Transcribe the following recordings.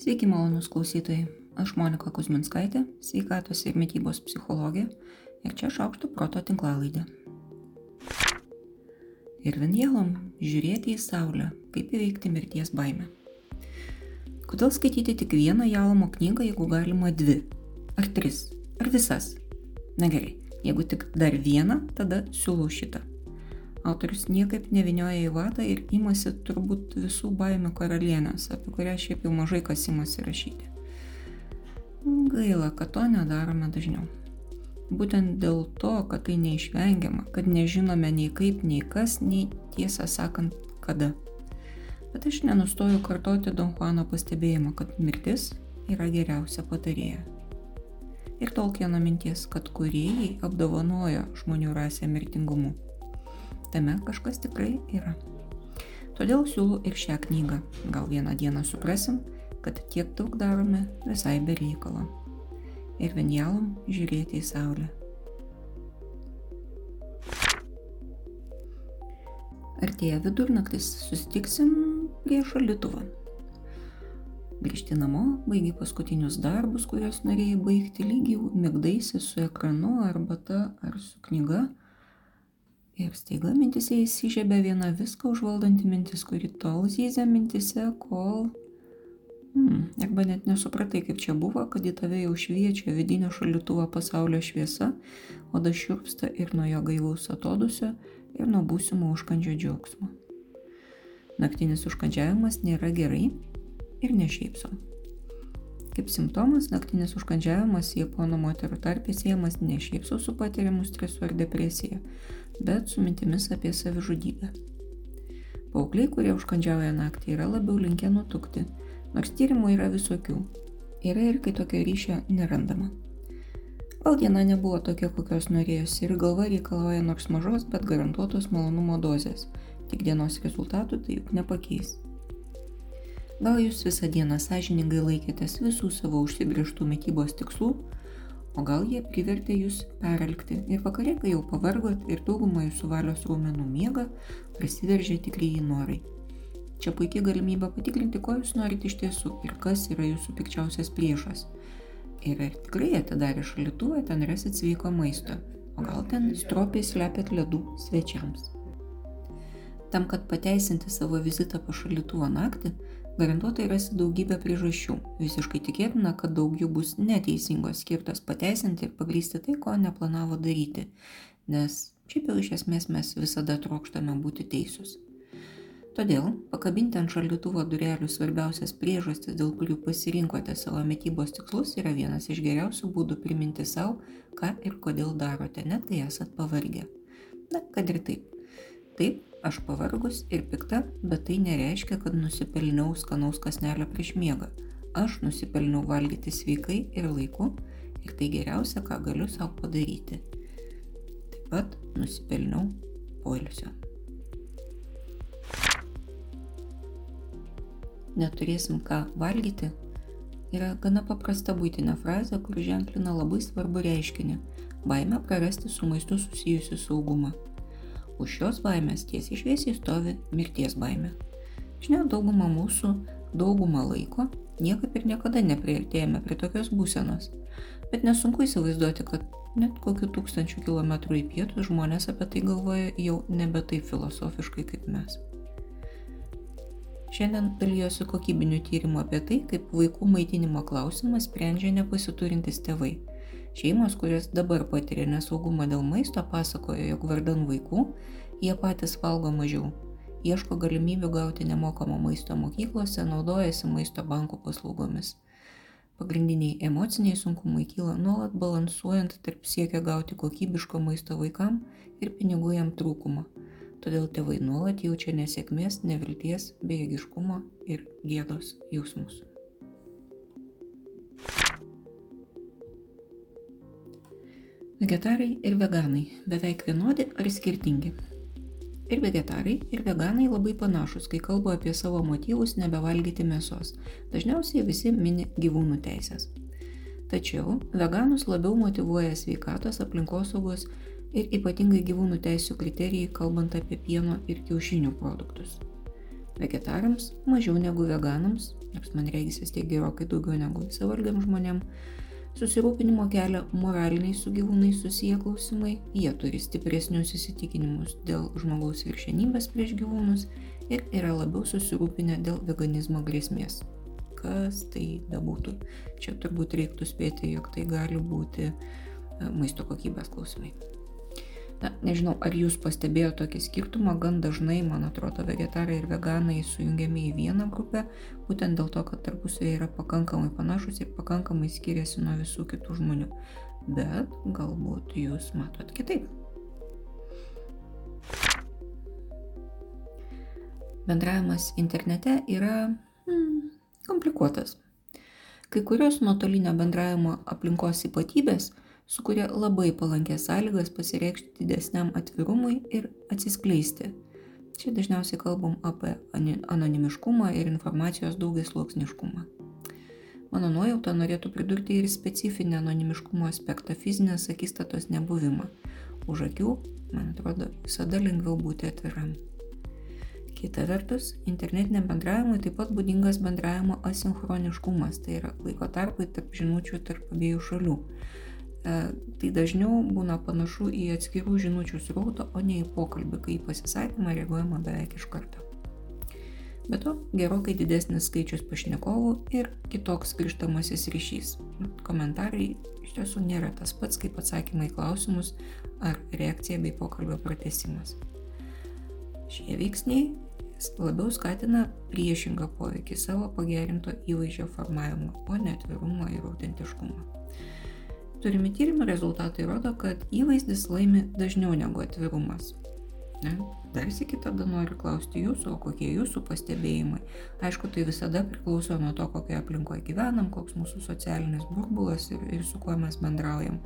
Sveiki, malonus klausytojai. Aš Monika Kuzminskaitė, sveikatos ir mytybos psichologė ir čia šaukšto proto tinklalaidė. Ir vienjelom žiūrėti į Saulę, kaip įveikti mirties baimę. Kodėl skaityti tik vieną Jalomo knygą, jeigu galima dvi? Ar tris? Ar visas? Na gerai, jeigu tik dar vieną, tada siūlau šitą. Autorius niekaip nevinioja į vatą ir imasi turbūt visų baimių karalienės, apie kurią šiaip jau mažai kas imasi rašyti. Gaila, kad to nedarome dažniau. Būtent dėl to, kad tai neišvengiama, kad nežinome nei kaip, nei kas, nei tiesą sakant, kada. Bet aš nenustoju kartoti Don Juano pastebėjimą, kad mirtis yra geriausia patarėja. Ir Tolkieno minties, kad kuriejai apdovanojo žmonių rasę mirtingumu tame kažkas tikrai yra. Todėl siūlau ir šią knygą. Gal vieną dieną suprasim, kad tiek daug darome visai be reikalo. Ir vienjalom žiūrėti į Saulę. Artėja vidurnaktis, susitiksim prie šalituvą. Grįžti namo, baigi paskutinius darbus, kuriuos norėjai baigti lygiai, mėgdaisi su ekranu, arbata ar su knyga Ir staiga mintise įsižiebė viena viską užvaldanti mintis, kuri tol zyzė mintise, kol... Hmm, arba net nesupratai, kaip čia buvo, kad į tave jau šviečia vidinio šalituvo pasaulio šviesa, oda šiurpsta ir nuo jo gaivaus atodusio, ir nuo būsimo užkandžio džiaugsmo. Naktinis užkandžiavimas nėra gerai ir ne šiaip savo. Kaip simptomas, naktinis užkandžiavimas japonų moterų tarpė siejamas ne šiaip su patiriamu stresu ar depresija, bet su mintimis apie savižudybę. Paaugliai, kurie užkandžiauja naktį, yra labiau linkę nutukti, nors tyrimų yra visokių. Yra ir kai tokio ryšio nerandama. Gal diena nebuvo tokia, kokios norėjosi ir galva reikalauja nors mažos, bet garantuotos malonumo dozės. Tik dienos rezultatų tai juk nepakeis. Gal jūs visą dieną sąžiningai laikėtės visų savo užsibrieštų mytybos tikslų, o gal jie privertė jūs perelgti ir vakarė, kai jau pavargot ir daugumą jūsų valios raumenų miega, prasiveržia tikrieji norai. Čia puikiai galimybė patikrinti, ko jūs norite iš tiesų ir kas yra jūsų pikčiausias priešas. Ir ar tikrai atidarę šalituvą ten rasit sveiko maisto, o gal ten stropiai slepiat ledų svečiams. Tam, kad pateisinti savo vizitą po šalituvo naktį, Garantuotai rasi daugybę priežasčių. Visiškai tikėtina, kad daug jų bus neteisingos, skirtos pateisinti ir pagrysti tai, ko neplanavo daryti. Nes šiaip jau iš esmės mes visada trokštame būti teisūs. Todėl pakabinti ant šaldytuvo durelių svarbiausias priežastis, dėl kurių pasirinkote savo mytybos tikslus, yra vienas iš geriausių būdų priminti savo, ką ir kodėl darote, net kai esat pavargę. Na, kad ir taip. Taip, Aš pavargus ir pikta, bet tai nereiškia, kad nusipelniau skanaus kasnelio prieš miegą. Aš nusipelniau valgyti sveikai ir laiku ir tai geriausia, ką galiu savo padaryti. Taip pat nusipelniau poilsio. Neturėsim ką valgyti yra gana paprasta būtinė frazė, kuri ženklina labai svarbu reiškinį - baimę prarasti su maistu susijusiu saugumą. Už šios baimės tiesiai šviesiai stovi mirties baimė. Žinia, daugumą mūsų daugumą laiko niekaip ir niekada neprieartėjame prie tokios būsenos. Bet nesunku įsivaizduoti, kad net kokiu tūkstančių kilometrų į pietus žmonės apie tai galvoja jau nebe taip filosofiškai kaip mes. Šiandien dalyjosi kokybinių tyrimų apie tai, kaip vaikų maitinimo klausimą sprendžia nepasiturintis tėvai Šeimos, kurios dabar patiria nesaugumą dėl maisto, pasakoja, jog vardan vaikų jie patys valgo mažiau, ieško galimybių gauti nemokamą maisto mokyklose, naudojasi maisto bankų paslaugomis. Pagrindiniai emociniai sunkumai kyla nuolat balansuojant tarp siekia gauti kokybiško maisto vaikam ir pinigų jam trūkumo. Todėl tėvai nuolat jaučia nesėkmės, nevilties, bejėgiškumo ir gėdos jausmus. Vegetarai ir veganai beveik vienodi ar skirtingi. Ir vegetarai, ir veganai labai panašus, kai kalba apie savo motyvus nebevalgyti mėsos. Dažniausiai visi mini gyvūnų teisės. Tačiau veganus labiau motivuoja sveikatos, aplinkosaugos ir ypatingai gyvūnų teisų kriterijai, kalbant apie pieno ir kiaušinių produktus. Vegetarams mažiau negu veganams, nors man reikės vis tiek gerokai daugiau negu visavalgiam žmonėm, susirūpinimo kelia moraliniai su gyvūnais susiję klausimai, jie turi stipresnius įsitikinimus dėl žmogaus viršenybės prieš gyvūnus ir yra labiau susirūpinę dėl veganizmo grėsmės. Kas tai bebūtų. Čia turbūt reiktų spėti, jog tai gali būti e, maisto kokybės klausimai. Na, nežinau, ar jūs pastebėjote tokį skirtumą, gan dažnai, man atrodo, vegetarai ir veganai sujungiami į vieną grupę, būtent dėl to, kad tarpusavėje yra pakankamai panašus ir pakankamai skiriasi nuo visų kitų žmonių. Bet galbūt jūs matot kitaip. Bendravimas internete yra hmm, komplikuotas. Kai kurios nuotolinio bendravimo aplinkos ypatybės sukuria labai palankės sąlygas pasireikšti didesniam atvirumui ir atsiskleisti. Čia dažniausiai kalbam apie anonimiškumą ir informacijos daugiasluoksniškumą. Mano nuojauta norėtų pridurti ir specifinį anonimiškumo aspektą - fizinės akistatos nebuvimą. Už akių, man atrodo, visada lengviau būti atviram. Kita vertus, internetiniam bendravimui taip pat būdingas bendravimo asinchroniškumas, tai yra laiko tarpai tarp žinučių tarp abiejų šalių. E, tai dažniau būna panašu į atskirų žinučių srautą, o ne į pokalbį, kai į pasisakymą reaguojama beveik iš karto. Be to, gerokai didesnis skaičius pašnekovų ir kitoks grįžtamasis ryšys. Komentarai iš tiesų nėra tas pats kaip atsakymai į klausimus ar reakcija bei pokalbio pratesimas. Šie veiksniai labiau skatina priešingą poveikį savo pagerinto įvaizdžio formavimą, o ne atvirumą ir autentiškumą. Turimi tyrimų rezultatai rodo, kad įvaizdis laimi dažniau negu atvirumas. Ne? Dar sėki tada noriu klausti jūsų, o kokie jūsų pastebėjimai. Aišku, tai visada priklauso nuo to, kokioje aplinkoje gyvenam, koks mūsų socialinis burbulas ir, ir su kuo mes bendraujam.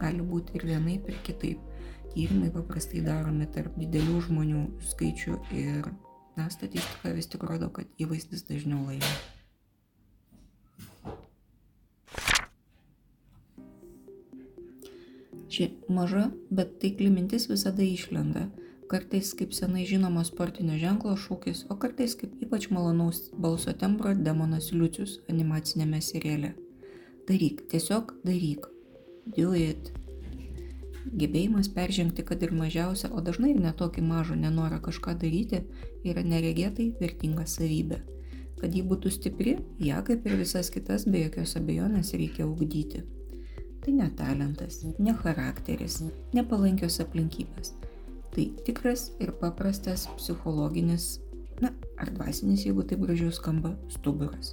Gali būti ir vienaip, ir kitaip. Tyrimai paprastai daromi tarp didelių žmonių skaičių ir na, statistika vis tik rodo, kad įvaizdis dažniau laimi. Ši maža, bet taikli mintis visada išlenda. Kartais kaip senai žinomo sportinio ženklo šūkis, o kartais kaip ypač malonaus balso tembro demonas Liucius animacinėme seriale. Daryk, tiesiog daryk. Do it. Gebėjimas peržengti, kad ir mažiausią, o dažnai ir netokį mažą nenorą kažką daryti, yra neregėtai vertinga savybė. Kad ji būtų stipri, ją kaip ir visas kitas be jokios abejonės reikia ugdyti. Tai ne talentas, ne charakteris, nepalankios aplinkybės. Tai tikras ir paprastas psichologinis, na, ar dvasinis, jeigu taip gražiau skamba, stuburas.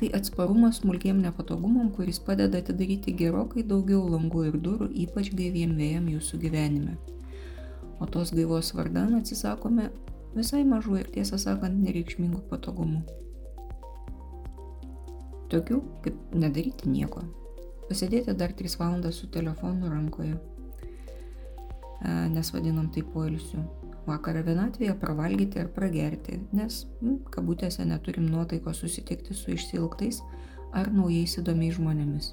Tai atsparumas smulkiem nepatogumam, kuris padeda atidaryti gerokai daugiau langų ir durų, ypač gaiviem vėjam jūsų gyvenime. O tos gaivos vardan atsisakome visai mažų ir tiesą sakant nereikšmingų patogumų. Tokių kaip nedaryti nieko, Pasėdėti dar 3 valandas su telefonu rankoje, nes vadinam tai poilsiu. Vakarą vienatvėje pravalgyti ar pragerti, nes, nu, kabutėse, neturim nuotaiko susitikti su išsilgtais ar naujais įdomiais žmonėmis.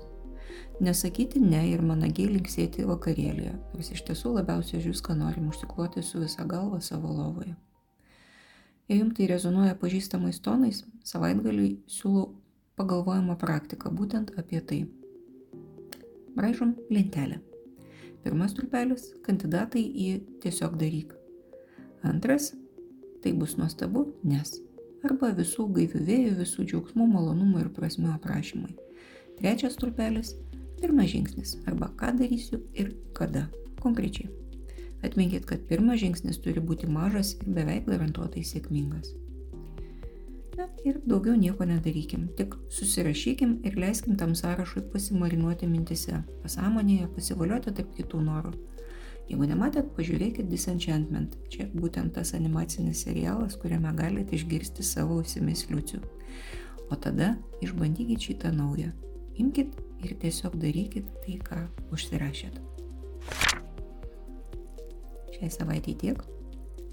Nesakyti ne ir managiai linksėti vakarėlėje, nors iš tiesų labiausiai už viską norim užsikloti su visa galva savo lovoje. Jei jums tai rezonuoja pažįstamais tonais, savaitgaliui siūlau pagalvojimą praktiką būtent apie tai braižom lentelę. Pirmas stulpelis - kandidatai į tiesiog daryk. Antras - tai bus nuostabu, nes. Arba visų gaivių vėjų, visų džiaugsmų, malonumų ir prasmių aprašymai. Trečias stulpelis - pirmas žingsnis. Arba ką darysiu ir kada. Konkrečiai. Atminkit, kad pirmas žingsnis turi būti mažas ir beveik garantuotai sėkmingas. Na ir daugiau nieko nedarykim, tik susirašykim ir leiskim tam sąrašui pasimarinuoti mintise, pasąmonėje, pasivaliuoti tarp kitų norų. Jeigu nematėt, pažiūrėkit Disenchantment. Čia būtent tas animacinis serialas, kuriame galite išgirsti savo ausimis liucių. O tada išbandykit šitą naują. Imkite ir tiesiog darykit tai, ką užsirašėt. Šiai savaitai tiek.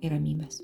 ir ramybės.